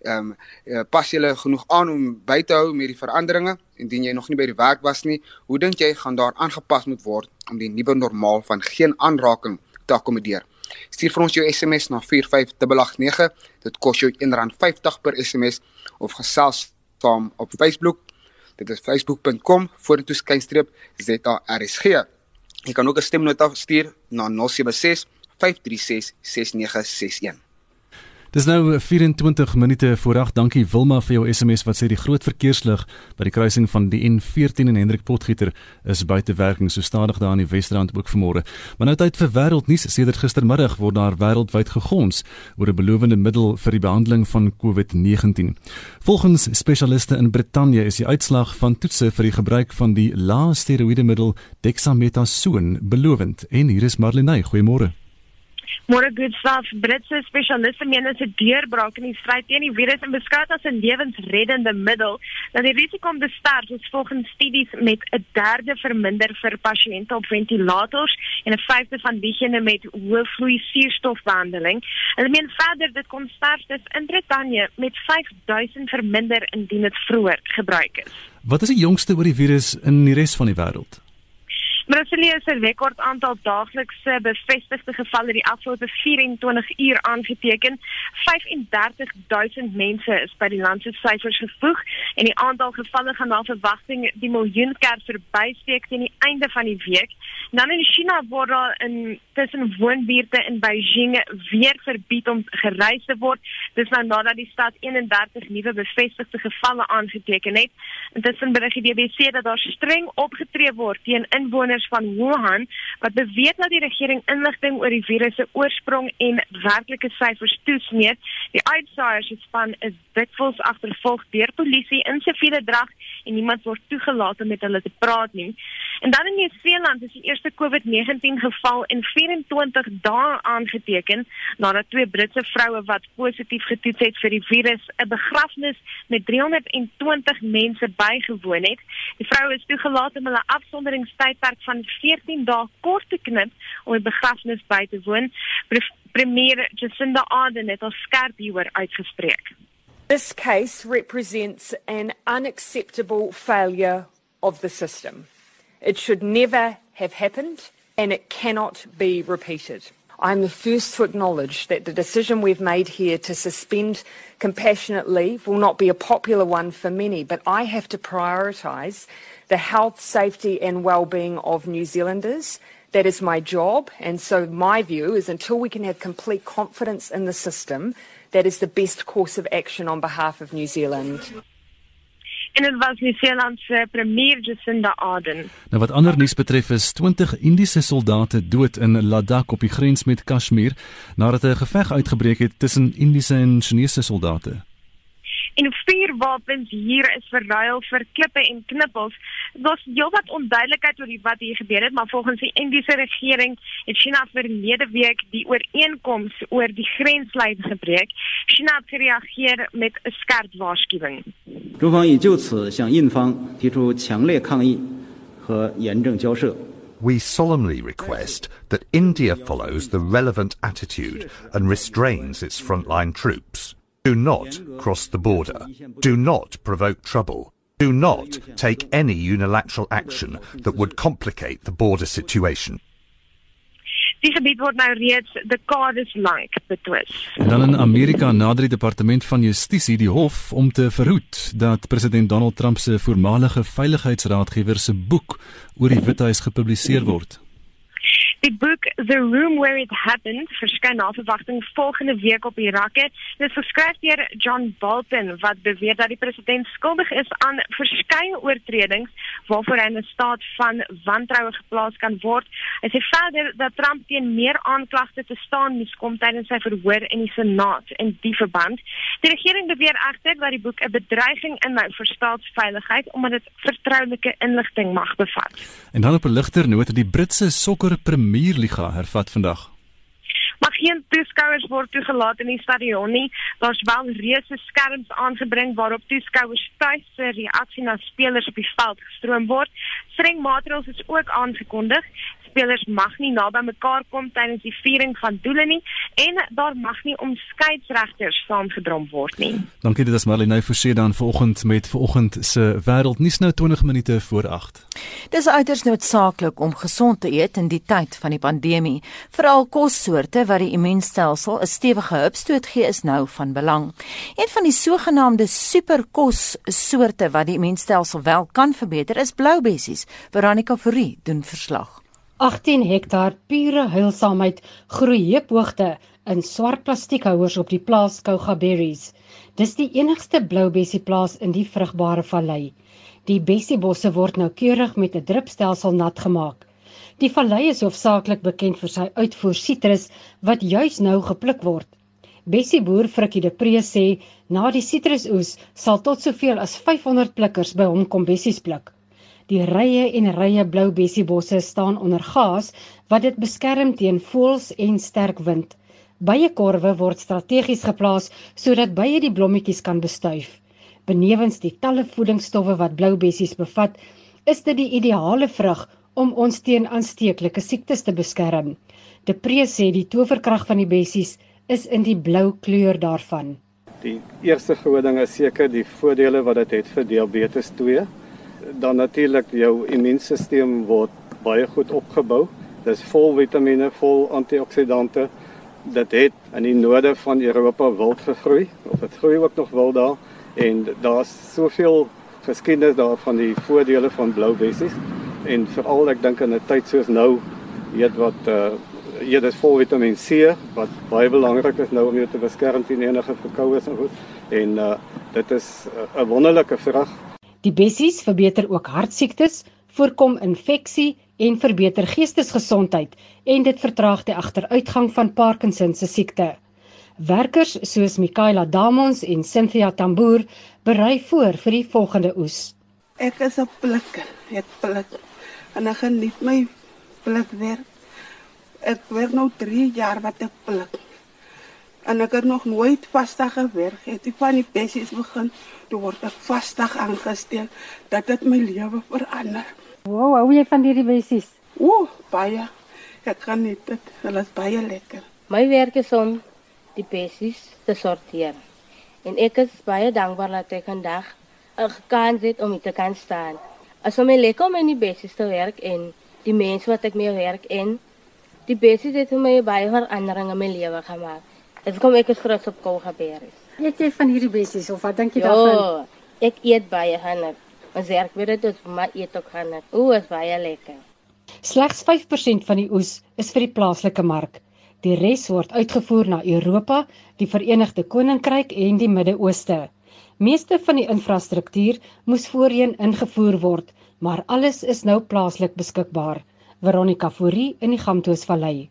ehm um, pas jy genoeg aan om by te hou met die veranderinge indien jy nog nie by die werk was nie? Hoe dink jy gaan daar aangepas moet word om die nuwe normaal van geen aanraking te akkommodeer? Stuur vir ons jou SMS na 45889 dit kos jou R1.50 per SMS of gesels saam op Facebook. Dit is facebook.com vorentoe skynstreep ZARSG jy kan ook 'n stemnota stuur na 076 536 6961 Dis nou 24 minute voor 8. Dankie Wilma vir jou SMS wat sê die groot verkeerslig by die kruising van die N14 en Hendrik Potgieter is buite werking so stadig daar in die Wesrand ook vanmôre. Maar nou tyd vir wêreldnuus. Sedert gistermiddag word daar wêreldwyd gegons oor 'n belowende middel vir die behandeling van COVID-19. Volgens spesialiste in Brittanje is die uitslag van toetse vir die gebruik van die lae steroïde middel dexamethasone belovend. En hier is Marlenae. Goeiemôre. Môre good stuff. Britse spesialiste meen dit is 'n deurbraak in die stryd teen die virus en beskou dit as 'n lewensreddende middel. Dat die risiko om te sterf is volgens studies met 'n derde verminder vir pasiënte op ventilators en 'n vyfde van diegene met hoë vloei suurstofbehandeling. Hulle meen verder dit kon sterftes in Brittanje met 5000 verminder indien dit vroeër gebruik is. Wat is die jongste oor die virus in die res van die wêreld? Brasilia se rekord aantal daaglikse bevestigde gevalle die afgelope 24 uur aangeteken. 35000 mense is by die land se syfers gevoeg en die aantal gevalle gaan na verwagting die miljoen keer verbysteek teen die einde van die week. Dan in China word daar in tussen woonbuurte in Beijing weer verbied om gereis te word. Dis nou nadat die stad 31 nuwe bevestigde gevalle aangeteken het. Intussen berig die BBC dat daar streng opgetree word teen inwoners van Wuhan wat beweer dat die regering inligting oor die virus se oorsprong en werklike syfers toesmeet. Die uitsaaiers span is dikwels agtervolg deur polisie in siviele drag en niemand word toegelaat om met hulle te praat nie. En dan in Nieu-Seeland is die eerste COVID-19 geval in 24 dae aangeteken nadat twee Britse vroue wat positief getoets het vir die virus 'n begrafnis met 320 mense bygewoon het. Die vroue is toegelaat om hulle afsonderingstydperk van 14 dae kort te knip om die begrafnis by te woon. Premier Jacinda Ardern het al skerp hieroor uitgespreek. This case represents an unacceptable failure of the system. It should never have happened and it cannot be repeated. I'm the first to acknowledge that the decision we've made here to suspend compassionate leave will not be a popular one for many, but I have to prioritise the health, safety, and well-being of New Zealanders. That is my job, and so my view is until we can have complete confidence in the system, that is the best course of action on behalf of New Zealand. En dit was Nieu-Seeland se premier Jacinda Ardern. Nou wat ander nuus betref is 20 Indiese soldate dood in Ladakh op die grens met Kashmir nadat 'n geveg uitgebreek het tussen Indiese en Chinese soldate en vier wapens hier is verruil vir klippe en knippels. Daar's heelwat onduidelikheid oor wat hier gebeur het, maar volgens die Indiese regering het China verlede week die ooreenkoms oor die grenslyn gebreek. China het gereageer met 'n skerp waarskuwing. 中方已就此向印方提出强烈抗议和严正交涉。We solemnly request that India follows the relevant attitude and restrains its frontline troops. Do not cross the border. Do not provoke trouble. Do not take any unilateral action that would complicate the border situation. Die gebied word nou reeds dekades lank betwis. En dan in Amerika nader die departement van justisie die hof om te verhoed dat president Donald Trump se voormalige veiligheidsraadgewer se boek oor die Withuis gepubliseer word. Die boek The Room Where It Happened verskyn na verwagting volgende week op Irak. Dit is geskryf deur John Bolton wat beweer dat die president skuldig is aan verskeie oortredings waarvoor hy in 'n staat van wantroue geplaas kan word. Hy sê verder dat Trump teen meer aanklagte te staan moes kom tydens sy verhoor in die Senaat in die verband. Die regering beweer egter dat die boek 'n bedreiging inhou vir staatsveiligheid omdat dit vertroulike inligting mag bevat. En dan op 'n ligter noot, die Britse sokker Premierliga hervat vandag. Maar geen toeskouers word toegelaat in die stadion nie. Daar's wel reuse skerms aangebring waarop toeskouers tuis se reaksie na spelers op die veld gestroom word. Streng maatreëls is ook aangekondig spelers mag nie naby mekaar kom tydens die viering van doele nie en daar mag nie om skeieregters saamgedrom word nie. Dankie dit is Marlene Forsie dan vanoggend met vanoggend se wêreldnuus nou 20 minute voor 8. Dis uiters noodsaaklik om gesond te eet in die tyd van die pandemie. Veral kossoorte wat die immuunstelsel 'n stewige hupstoot gee is nou van belang. Een van die sogenaamde superkossoorte wat die immuunstelsel wel kan verbeter is bloubessies. Veronica Fourie doen verslag. 18 hektaar pure heilsaamheid groei heuphoogte in swart plastiekhouers op die plaas Kougaberries. Dis die enigste bloubessieplaas in die vrugbare vallei. Die bessiebosse word noukeurig met 'n drupstelsel nat gemaak. Die vallei is hoofsaaklik bekend vir sy uitvoer sitrus wat juis nou gepluk word. Bessieboer Frikkie de Pre sê na die sitrusoes sal tot soveel as 500 plikkers by hom kom bessies pluk. Die rye en rye blou bessiebosse staan onder gaas wat dit beskerm teen voëls en sterk wind. Byekorwe word strategies geplaas sodat bye die blommetjies kan bestuif. Benewens die talle voedingsstowwe wat blou bessies bevat, is dit die ideale vrug om ons teen aansteeklike siektes te beskerm. De Pre sê die towerkrag van die bessies is in die blou kleur daarvan. Die eerste groot ding is seker die voordele wat dit het vir diabetes 2 dan natuurlik jou immuunstelsel word baie goed opgebou. Dis vol vitamiene, vol antioksidante. Dit het in die noorde van Europa wild gegroei, of dit groei ook nog wild daar en daar's soveel geskiedenis daarvan die voordele van blou bessies en veral ek dink in 'n tyd soos nou weet wat uh ja dis vol vitamien C wat baie belangrik is nou om jou te beskerm teen enige verkoues en goed en uh dit is 'n uh, wonderlike vrug. Die bessies verbeter ook hartsiektes, voorkom infeksie en verbeter geestesgesondheid en dit vertraag die agteruitgang van Parkinson se siekte. Werkers soos Mikaela Damons en Cynthia Tamboer berei voor vir die volgende oes. Ek is 'n plikker. Ek pluk en ek geniet my plukwerk. Ek werk nou 3 jaar wat ek pluk. En ek het nog nooit vasdag gewerk. Het ek van die bessies begin, toe word ek vasdag aangestel. Dat het my lewe verander. Wow, hou jy van hierdie bessies? Ooh, baie. Ek geniet dit. Hulle is baie lekker. My werk is om die bessies te sorteer. En ek is baie dankbaar dat ek vandag 'n kans het om hier te kan staan. As om my lekker om in die bessies te werk en die mense wat ek mee werk en die bessies het my baie verandering in my lewe gemaak. Ek kom ek is groot op Kogaberries. Eet jy van hierdie bessies of wat dink jy daarvan? Ja, ek eet baie van Ons werk weer dit maar eet ook dit. Ooh, is baie lekker. Slegs 5% van die oes is vir die plaaslike mark. Die res word uitgevoer na Europa, die Verenigde Koninkryk en die Midde-Ooste. Meeste van die infrastruktuur moes voorheen ingevoer word, maar alles is nou plaaslik beskikbaar. Veronica Fourie in die Gamtoosvallei.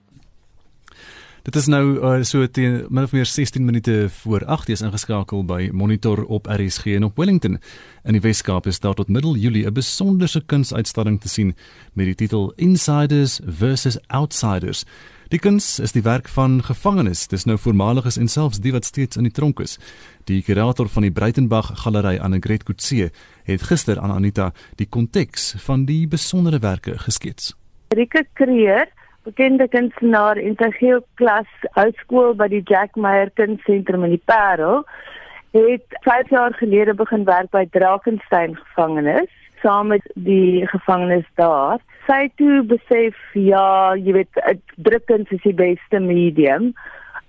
Dit is nou uh, so teen min of meer 16 minute voor 8 is ingeskakel by Monitor op RSG en op Wellington. In die Weskaap is daar tot middel Julie 'n besonderse kunsuitstalling te sien met die titel Insiders versus Outsiders. Die kuns is die werk van gevangenes, dis nou voormaliges en selfs die wat steeds in die tronk is. Die kurator van die Breitenberg Galery, Annegret Kutse, het gister aan Anita die konteks van die besonderhede geskets. Rike Kreer bekende kunstenaar in sy klas hoërskool by die Jack Meyer Kunstsentrum in die Parel het 5 jaar gelede begin werk by Drakensberg gevangenis saam met die gevangenes daar. Sy toe besef ja, jy weet, drukkuns is die beste medium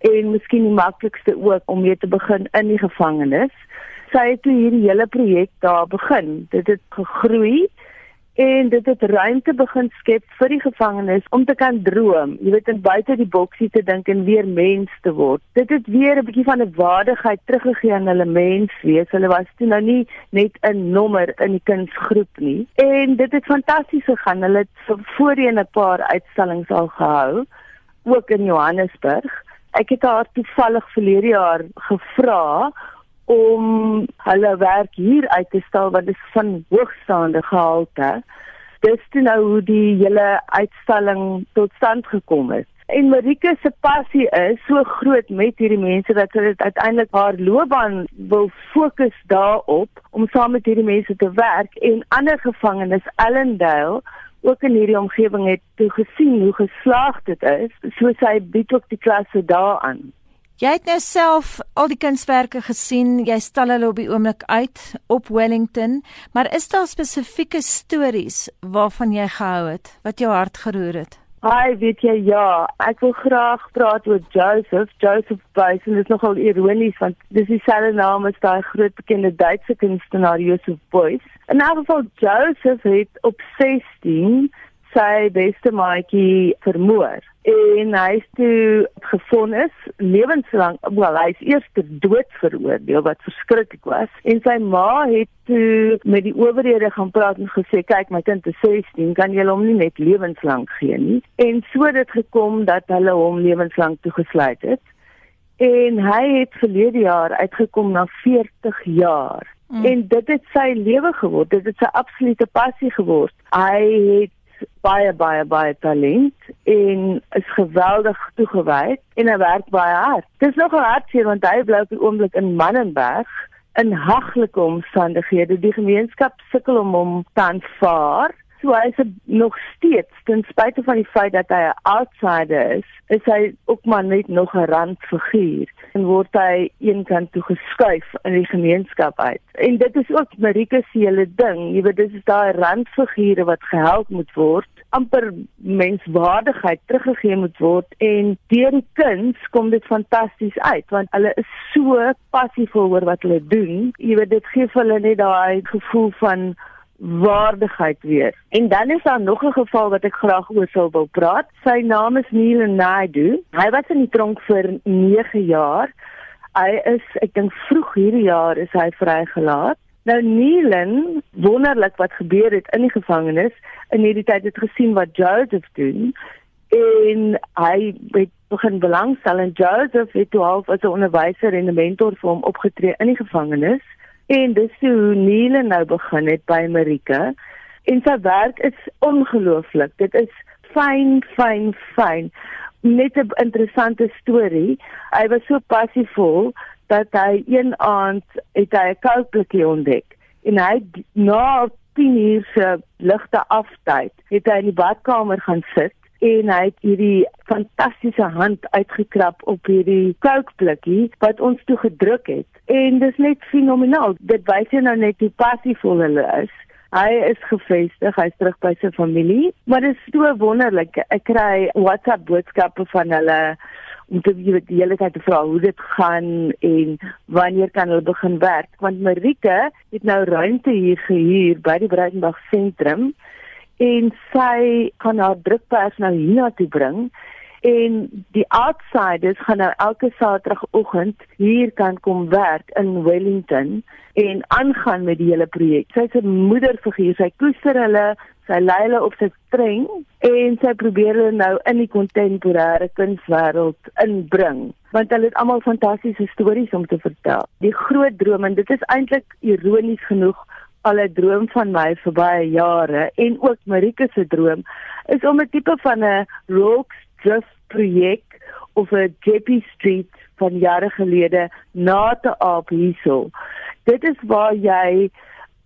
en miskien die maklikste ook om mee te begin in die gevangenis. Sy het toe hierdie hele projek daar begin. Dit het gegroei en dit het ruimte begin skep vir die gevangenes om te kan droom, jy weet, en buite die boksie te dink en weer mens te word. Dit het weer 'n bietjie van 'n waardigheid teruggegee aan hulle menswees. Hulle was toe nou nie net 'n nommer in die kindsgroep nie. En dit het fantasties gegaan. Hulle het voorheen 'n paar uitstallings al gehou, ook in Johannesburg. Ek het haar toevallig verlede jaar gevra om hulle werk hier uit te stel wat is van hoogstaande gehalte. Dis toe nou hoe die hele uitstalling tot stand gekom het. En Marika se passie is so groot met hierdie mense dat sy uiteindelik haar loopbaan wil fokus daarop om saam met hierdie mense te werk en ander gevangenes Allendale ook in hierdie omgewing het toe gesien hoe geslaagd dit is, so sy bied ook die klasse daaraan. Jy het nou self al die kunswerke gesien. Jy stel hulle op die oomblik uit op Wellington, maar is daar spesifieke stories waarvan jy gehou het wat jou hart geroer het? Hi, weet jy ja, ek wil graag praat oor Joseph, Joseph Beuys en dit is nogal ironies want dis dieselfde naam as daai groot bekende Duitse kunstenaar Joseph Beuys. In 'n geval Joseph het op 16 sy beste maatjie vermoor. En hy is toe gefonnis lewenslang wel hy is eers ter dood veroordeel wat verskriklik was. En sy ma het toe met die owerhede gaan praat en gesê kyk my kind is 16 kan jy hom nie net lewenslang gee nie? En so het dit gekom dat hulle hom lewenslang toegesluit het. En hy het verlede jaar uitgekom na 40 jaar. Mm. en dit het sy lewe geword dit het sy absolute passie geword. Hy het baie baie baie talent en is geweldig toegewy en hy werk baie hard. Dis nogal hartseer want hy bly op die oomblik in Mannenberg in haglike omstandighede. Die gemeenskap sukkel om hom te aanvaar So hy is nog steeds ten spyte van die feit dat hy 'n outsider is, is hy ook maar net nog 'n randfiguur en word hy eenkant toe geskuif in die gemeenskap uit. En dit is ook Marika se hele ding, jy weet dis is daai randfigure wat gehelp moet word amper menswaardigheid teruggegee moet word en deur die kuns kom dit fantasties uit want hulle is so passievol oor wat hulle doen. Jy weet dit gee vir hulle net daai gevoel van waardigheid weer. En dan is daar nog 'n geval wat ek graag oor sou wil praat. Sy naam is Neil Naidu. Hy was in die tronk vir 9 jaar. Hy is, ek dink vroeg hierdie jaar is hy vrygelaat. Nou Neil, wonderlik wat gebeur het in die gevangenis. In hierdie tyd het gesien wat Joseph doen en hy het begin belangstel en Joseph het toe half as 'n onderwyser en 'n mentor vir hom opgetree in die gevangenis. En dis hoe Neil nou begin het by Marika. En sy werk is ongelooflik. Dit is fyn, fyn, fyn. Net 'n interessante storie. Hy was so passievol dat hy een aand het hy 'n kouplikkie ontdek en hy na 10 uur se ligte aftyd het hy in die badkamer gaan sit en hy het hierdie fantastiese hand uitgekrap op hierdie kookblikkie wat ons toe gedruk het. En dis net fenomenaal. Dit wys nou net hoe passievol hulle is. Hy is gevestig hy's terug by sy familie maar dit is so wonderlik. Ek kry WhatsApp boodskappe van hulle om te weet die hele tyd te vra hoe dit gaan en wanneer kan hulle begin werk? Want Marike het nou ruimte hier gehuur by die Breitenberg sentrum en sy gaan haar drukpers nou hiernatoe bring en die outsiders gaan nou elke saterdagoggend hier kan kom werk in Wellington en aangaan met die hele projek. Sy's 'n moederfiguur, sy koester hulle, sy lei hulle op sy streng en sy probeer hulle nou in die kontemporêre kunswêreld inbring want hulle het almal fantastiese stories om te vertel. Die groot droom en dit is eintlik ironies genoeg al 'n droom van my vir baie jare en ook Marika se droom is om 'n tipe van 'n rock drift projek of 'n Jeppy Street van jare gelede na te aap hierso. Dit is waar jy 'n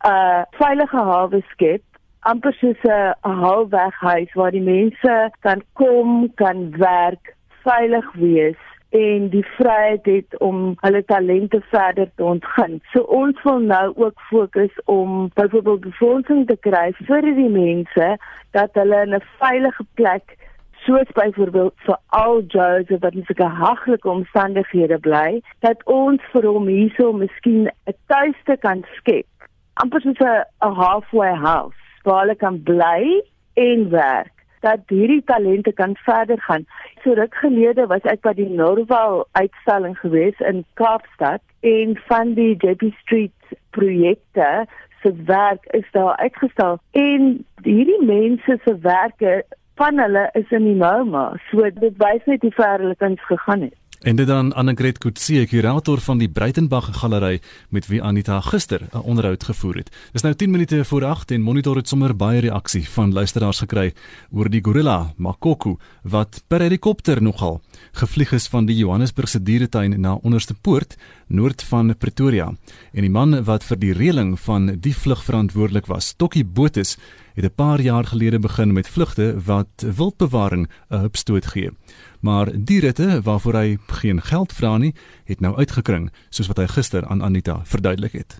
uh, veilige hawe skep amper soos 'n halfweghuis waar die mense kan kom, kan werk, veilig wees en die vryheid het om hulle talente verder te ontgin. So ons wil nou ook fokus om byvoorbeeld befondsing te kry vir die mense dat hulle in 'n veilige plek soos byvoorbeeld vir al Joseph wat in sulke haglike omstandighede bly, dat ons vir hom hierso miskien 'n tuiste kan skep. amper soos 'n halfway house waar hulle kan bly en werk dat hierdie talente kan verder gaan. So ruk gelede was ek by die Norval uitstalling gewees in Kaapstad en van die JP Street projekte se werk is daar uitgestal en hierdie mense se werke van hulle is in die MoMA. So dit wys net hoe ver hulle kuns gegaan het. En dit dan Annegret Kutsie, kurator van die Breitenberg Galery met wie Anita gister 'n onderhoud gevoer het. Dis nou 10 minute voor 8 en Monitor het sommer baie reaksie van luisteraars gekry oor die gorilla Makoko wat per helikopter nogal gevlieg is van die Johannesburgse dieretuin na Onderste Poort noord van Pretoria. En die man wat vir die reëling van die vlug verantwoordelik was, Tokkie Botus, het 'n paar jaar gelede begin met vlugte wat wildbewaring 'n hupstoot gee maar die ritte waarvoor hy geen geld vra nie, het nou uitgekring, soos wat hy gister aan Anita verduidelik het.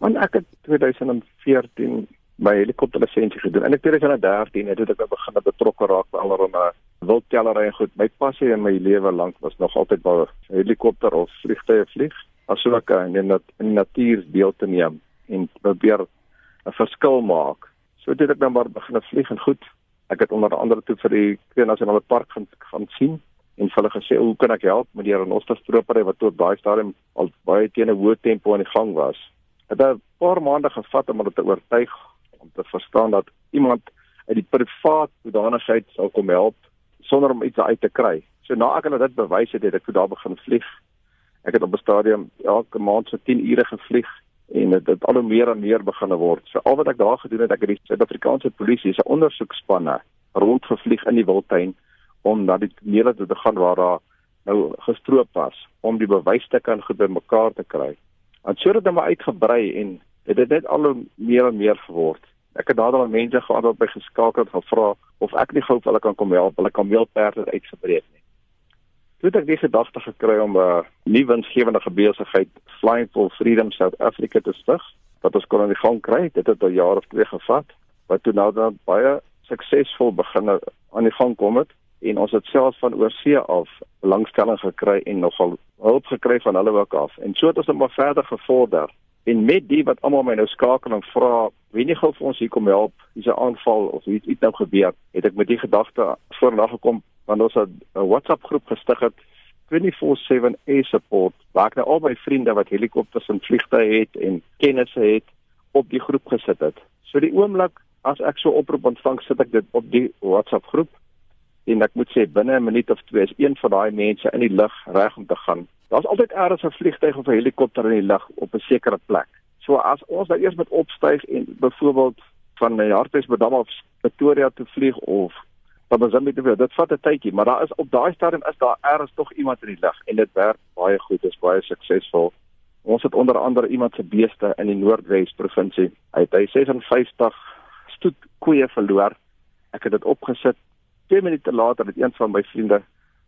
Want ek het 2014 my helikopterlisensie gedoen en ek het in 2013 het ek begin betrokke raak by allerlei wildtellery en goed. My passie in my lewe lank was nog altyd by helikopter of vliegtye vlieg, asook in in die natuur deel te neem en probeer 'n verskil maak. So dit ek dan maar begin vlieg en goed ek het onder andere toe vir die Kruger Nasionale Park gaan gaan sien en hulle gesê hoe kan ek help met die renosterstropery wat tot daai stadium al baie teen 'n hoë tempo aan die gang was. Het 'n paar maande gevat om hulle te oortuig om te verstaan dat iemand uit die privaat hoedanigheid sou kom help sonder om iets uit te kry. So na ek hulle dit bewys het, het ek toe daar begin vlieg. Ek het op 'n stadium elke maand so 10 ure gevlieg en dit het al hoe meer en meer begin word. So al wat ek daar gedoen het, ek het die Suid-Afrikaanse polisie se ondersoekspanne rondgevlieg in die wildtuin om na die tonele te gaan waar daar nou gestroop was om die bewysstukke aan goed bymekaar te kry. En so het dit nou uitgebrei en dit het net al hoe meer en meer geword. Ek het dadelik mense gehad wat by geskakel het gevra of ek nie gou vir hulle kan kom help, hulle kameelperde uitgebreek nie. Toe het ek die gedagte gekry om 'n uh, nuwe winsgewende besigheid Flying for Freedom South Africa te stig wat ons kon aan die gang kry. Dit het 'n jaar of twee gevat wat toe nou dan baie suksesvol begin aan die gang kom het en ons het selfs van oorsee af belangstelling gekry en nogal hulp gekry van hulle ook af. En so het ons net maar verder gevorder. En met die wat almal my nou skakel en vra, wie nie gou vir ons hier kom help, hier's 'n aanval of iets iets nou gebeur, het ek met die gedagte voorna gekom want ons het 'n WhatsApp groep gestig het 24/7 air support waar ek nou al my vriende wat helikopters en vliegtye het en kennisse het op die groep gesit het. So die oomblik as ek so oproep ontvang, sit ek dit op die WhatsApp groep en ek moet sê binne 'n minuut of twee is een van daai mense in die lug reg om te gaan. Daar's altyd eers 'n vliegtyg of 'n helikopter in die lug op 'n sekere plek. So as ons nou eers met opstyg en byvoorbeeld van Hartbeespoort af Pretoria toe vlieg of dan is dit weer dit vat 'n tydjie, maar daar is op daai stadium is daar eers tog iemand in die lug en dit werk baie goed, dit is baie suksesvol. Ons het onder andere iemand se beeste in die Noordwes provinsie. Hy het hy 56 stoet koeie verloor. Ek het dit opgesit 2 minute later het een van my vriende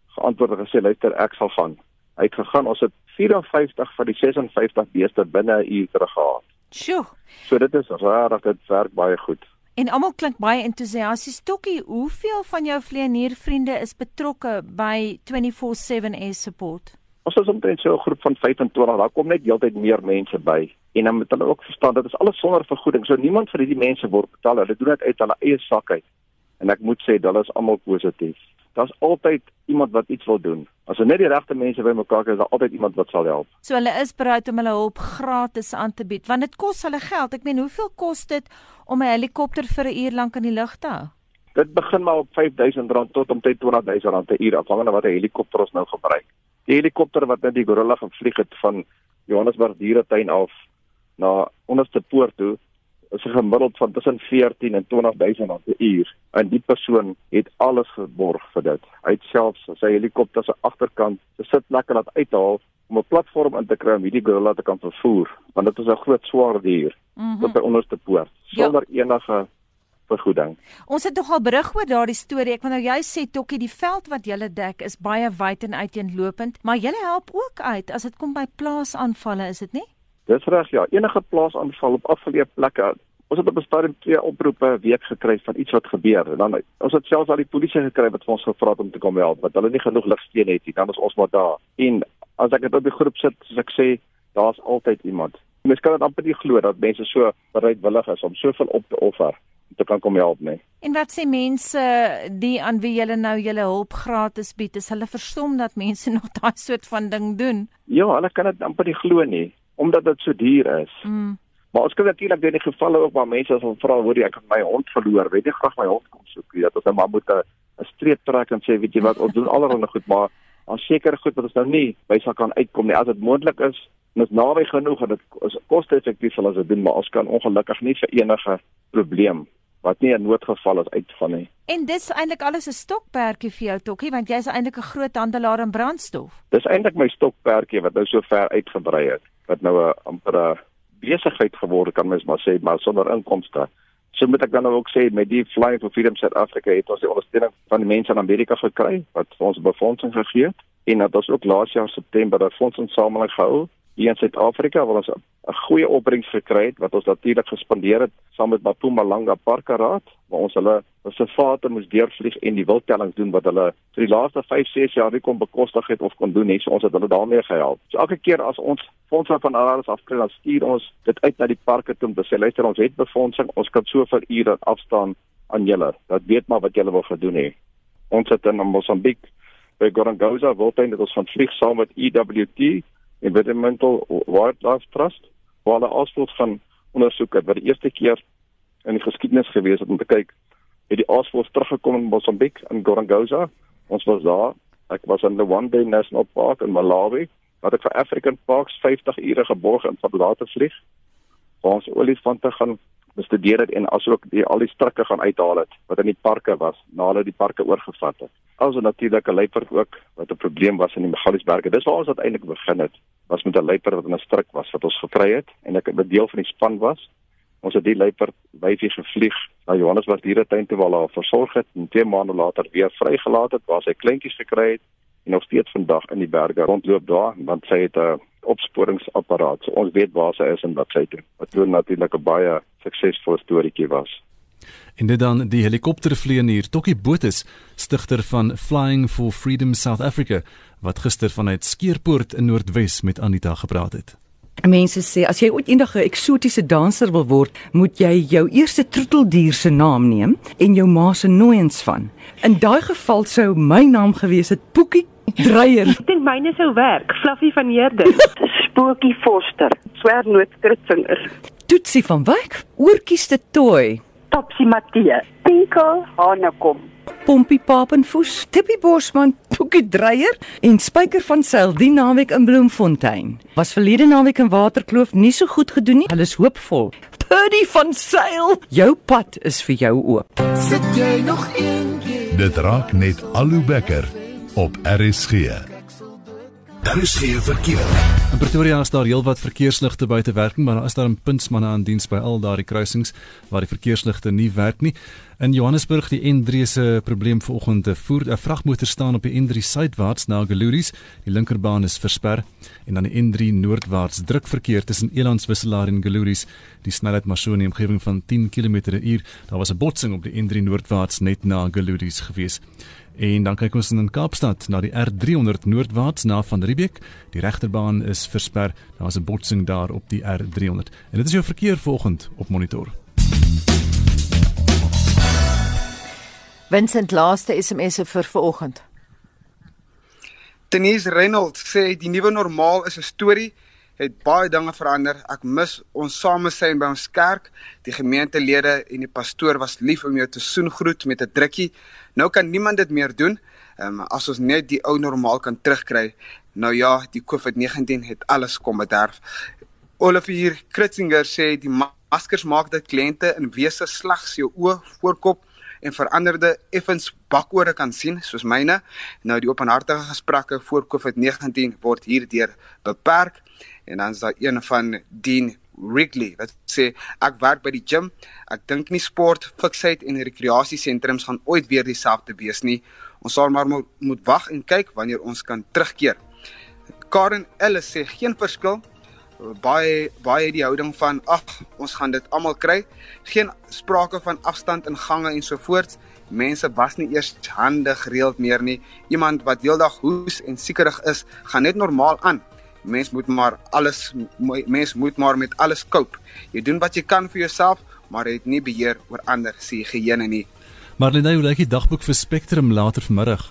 geantwoord en gesê luister ek sal gaan. Hy het gegaan ons het 54 van die 56 beeste binne 'n uur teruggehaal. Sjoe. So dit is rarig dit werk baie goed. En almal klink baie entoesiasties. Tokkie, hoeveel van jou vleieniervriende is betrokke by 24/7 Air Support? Ons is omtrent so 'n groep van 25, daar kom net heeltyd meer mense by. En dan moet hulle ook verstaan dat dit is alles sonder vergoeding. So niemand vir hierdie mense word betaal. Hulle doen dit uit hulle eie sak uit en ek moet sê hulle is almal positief. Daar's altyd iemand wat iets wil doen. As ons net die regte mense bymekaar kry, is daar altyd iemand wat sal help. So hulle is bereid om hulle hulp gratis aan te bied, want dit kos hulle geld. Ek meen, hoeveel kos dit om 'n helikopter vir 'n uur lank in die lug te hou? Dit begin maar op R5000 tot omtrent R20000 per uur afhangende wat 'n helikopter ons nou gebruik. Die helikopter wat net die Gorilla gevlieg het van Johannesburg dieretuin af na onderste poort toe is 'n gemiddeld van tussen 14 en 20000 rand per uur en die persoon het alles geborg vir dit. Hy het selfs sy helikopter se agterkant se sitplekke laat uithaal om 'n platform in te kry om hierdie gorilla te kan vervoer, want dit is 'n groot swaar dier mm -hmm. tot by onderste poort ja. sonder ja. enige vergoeding. Ons het nogal berig oor daardie storie. Ek wou nou jy sê Tokkie, die veld wat julle dek is baie wyd en uiteenlopend, maar julle help ook uit as dit kom by plaasaanvalle, is dit nie? Dis reg ja, enige plaasaanval op afgeleë plekke. Ons het op 'n stadium twee oproepe 'n week gekry van iets wat gebeur. En dan ons het selfs al die polisie gekry wat vir ons gevra het om te kom help, want hulle nie genoeg ligsteene het nie. Dan is ons maar daar. En as ek dit op die groep sit, soos ek sê, daar's altyd iemand. Mens kan dit amper nie glo dat mense so bereidwillig is om soveel op te offer om te kan kom help nie. En wat sê mense die aan wie jy nou julle hulp gratis bied? Is hulle verstom dat mense nog daai soort van ding doen? Ja, hulle kan dit amper nie glo nie omdat dit so duur is. Mm. Maar ons kan natuurlik in die gevalle ook waar mense sal vra hoor ek het my hond verloor, weet jy graag my hond kom soek. Ja, dat ons maar moet 'n streep trek en sê weet jy wat ons doen allerhande goed, maar aan sekere goed wat ons nou nie by sal kan uitkom nie. As dit moontlik is, is naby genoeg en dit is koste-effektief sal ons dit doen, maar ons kan ongelukkig nie vir enige probleem wat nie 'n noodgeval is uitvan nie. En dis eintlik alles 'n stokperdjie vir jou Tokkie want jy's eintlik 'n groot handelaar in brandstof. Dis eintlik my stokperdjie wat nou so ver uitgebrei het wat nou 'n amper 'n besigheid geword kan mens maar sê maar sonder inkomste. So moet ek dan nou ook sê met die Flying for Freedom South Africa het ons die ondersteuning van die mense in Amerika gekry wat ons befondsing gegee het en dat ons ook laas jaar September 'n fondsinsameling gehou hier in Suid-Afrika waar ons 'n goeie opbrengs gekry het wat ons natuurlik gespandeer het saam met Mpumalanga Parkeraad waar ons hulle reservate moes deurvlieg en die wildtellings doen wat hulle vir die laaste 5, 6 jaar nie kon bekostig het of kon doen nie. So ons het hulle daarmee gehelp. So elke keer as ons fondse van alles afkry, dan stuur ons dit uit na die parke toe om te sê luister ons het befondsing, ons kan soveel ure afstaan aan julle. Dat weet maar wat julle wil gedoen hê. Ons het in Mosambik by Gorangosa wildtuin dit ons van vlieg saam met EWT Environmental Wildlife Trust waar hulle asvoels gaan ondersoek het wat die eerste keer in die geskiedenis gewees het om te kyk. Het die asvoels teruggekom in Mosambik in Gorangosa. Ons was daar. Ek was in the One Day National Park in Malawi wat ek vir African Parks 50 ure geborg en van later vlieg waar ons olifante gaan bestudeer het en asook die al die strikke gaan uithaal het wat in die parke was na hulle die parke oorgevat het. Also natuurlik 'n luiperd ook wat 'n probleem was in die Magaliesberge. Dis waar ons uiteindelik begin het. Was met 'n luiperd wat in 'n strik was wat ons gekry het en ek 'n deel van die span was. Ons het die luiperd wyfie gevlieg na Johannesburg dieretuin toe waar hulle versorg het en 2 maande later weer vrygelaat het waar sy kleintjies gekry het en nog steeds vandag in die berge rondloop daar want sy het 'n opsporingsapparaat. So ons weet waar sy is en wat sy doen. Wat doen natuurlik 'n baie suksesvolle storieetjie was. En dit dan die helikoptervlieënier Tokkie Botus, stigter van Flying for Freedom South Africa, wat gister vanuit Skeerpoort in Noordwes met Anita gepraat het. Mense sê as jy ooit eendag 'n eksotiese danser wil word, moet jy jou eerste troeteldier se naam neem en jou ma se nooiens van. In daai geval sou my naam gewees het Poekie Dreyer. Ek dink myne sou werk, Fluffy van Heerde. Spookie Foster, swernootkritsingers. Toetsie van Wyk, oortjies te toy. Topsy Matthee, Tinkel Hanekom. Pompie Papenfoes, Tippie Bosman, Poekie Dreyer en Spyker van Sail die naweek in Bloemfontein. Was verlede naweek in Waterkloof nie so goed gedoen nie. Hulle is hoopvol. Purdy van Sail, jou pad is vir jou oop. Sit jy nog in? Dit raak net al hoe bekker op RSG. Daar is geen verkeer. In Pretoria is daar heelwat verkeersligte buite werking, maar daar is daar 'n puntsmanne aan diens by al daardie kruisings waar die verkeersligte nie werk nie. In Johannesburg die N3 se probleem vanoggend, 'n voer 'n vragmotor staan op die N3 suidwaarts na Geluries. Die linkerbaan is versper en dan die N3 noordwaarts druk verkeer tussen Elandswisselaar en Geluries. Die snelheid maar so in die omgewing van 10 km/h. Daar was 'n botsing op die N3 noordwaarts net na Geluries gewees. En dan kyk ons in Kaapstad na die R300 noordwaarts na van Riebeeck. Die regterbaan is versper. Daar was 'n botsing daar op die R300. En dit is jou verkeer vanoggend op monitor. Vincent laaste SMS'e vir vanoggend. Denise Reynolds sê die nuwe normaal is 'n storie het baie dinge verander. Ek mis ons samesyn by ons kerk. Die gemeentelede en die pastoor was lief om jou te soen groet met 'n drukkie. Nou kan niemand dit meer doen. Ehm um, as ons net die ou normaal kan terugkry. Nou ja, die COVID-19 het alles kom bederf. Olivier Kritzinger sê die maskers maak dat kliënte in wese slegs jou oë voorkop en veranderde effens bakore kan sien soos myne. Nou die openhartige gesprekke voor COVID-19 word hierdeur beperk en dan is daar een van Dean Wrigley wat sê ek werk by die gym. Ek dink nie sport, fiksheid en rekreasiesentrums gaan ooit weer dieselfde wees nie. Ons sal maar moet wag en kyk wanneer ons kan terugkeer. Karen Ellis sê geen verskil baie baie die houding van ag ons gaan dit almal kry geen sprake van afstand in gange en so voort mense was nie eers hande gereeld meer nie iemand wat heeldag hoes en siekerig is gaan net normaal aan mens moet maar alles mens moet maar met alles cope jy doen wat jy kan vir jouself maar jy het nie beheer oor ander se higiëne nie. Marlene hoe lyk die dagboek vir Spectrum later vanmiddag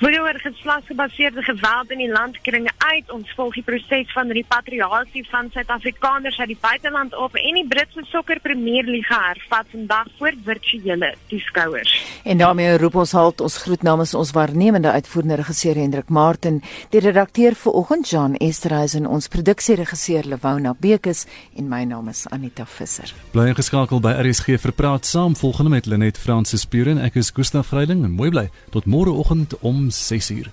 Vroeger geslagsgebaseerde geweld in die land kringe uit. Ons volg die proses van repatriasie van Suid-Afrikaners uit die buiteland op en die Britse sokker Premier Liga hervat vandag voor virtuele toeskouers. En daarmee roep ons halt ons groet namens ons waarnemende uitvoerende regisseur Hendrik Martin, die redakteur vir oggend Jan Esterhuizen, ons produksieregisseur Lewona Bekes en my naam is Anita Visser. Bly ingeskakel by RSG vir praat saam volgende met Lenet Fransis Puren. Ek is Gustaf Greiling en mooi bly. Tot môreoggend om 6 uur.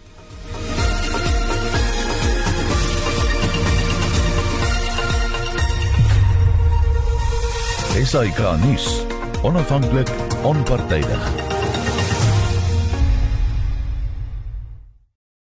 SAK nuus. Onafhanklik, onpartydig.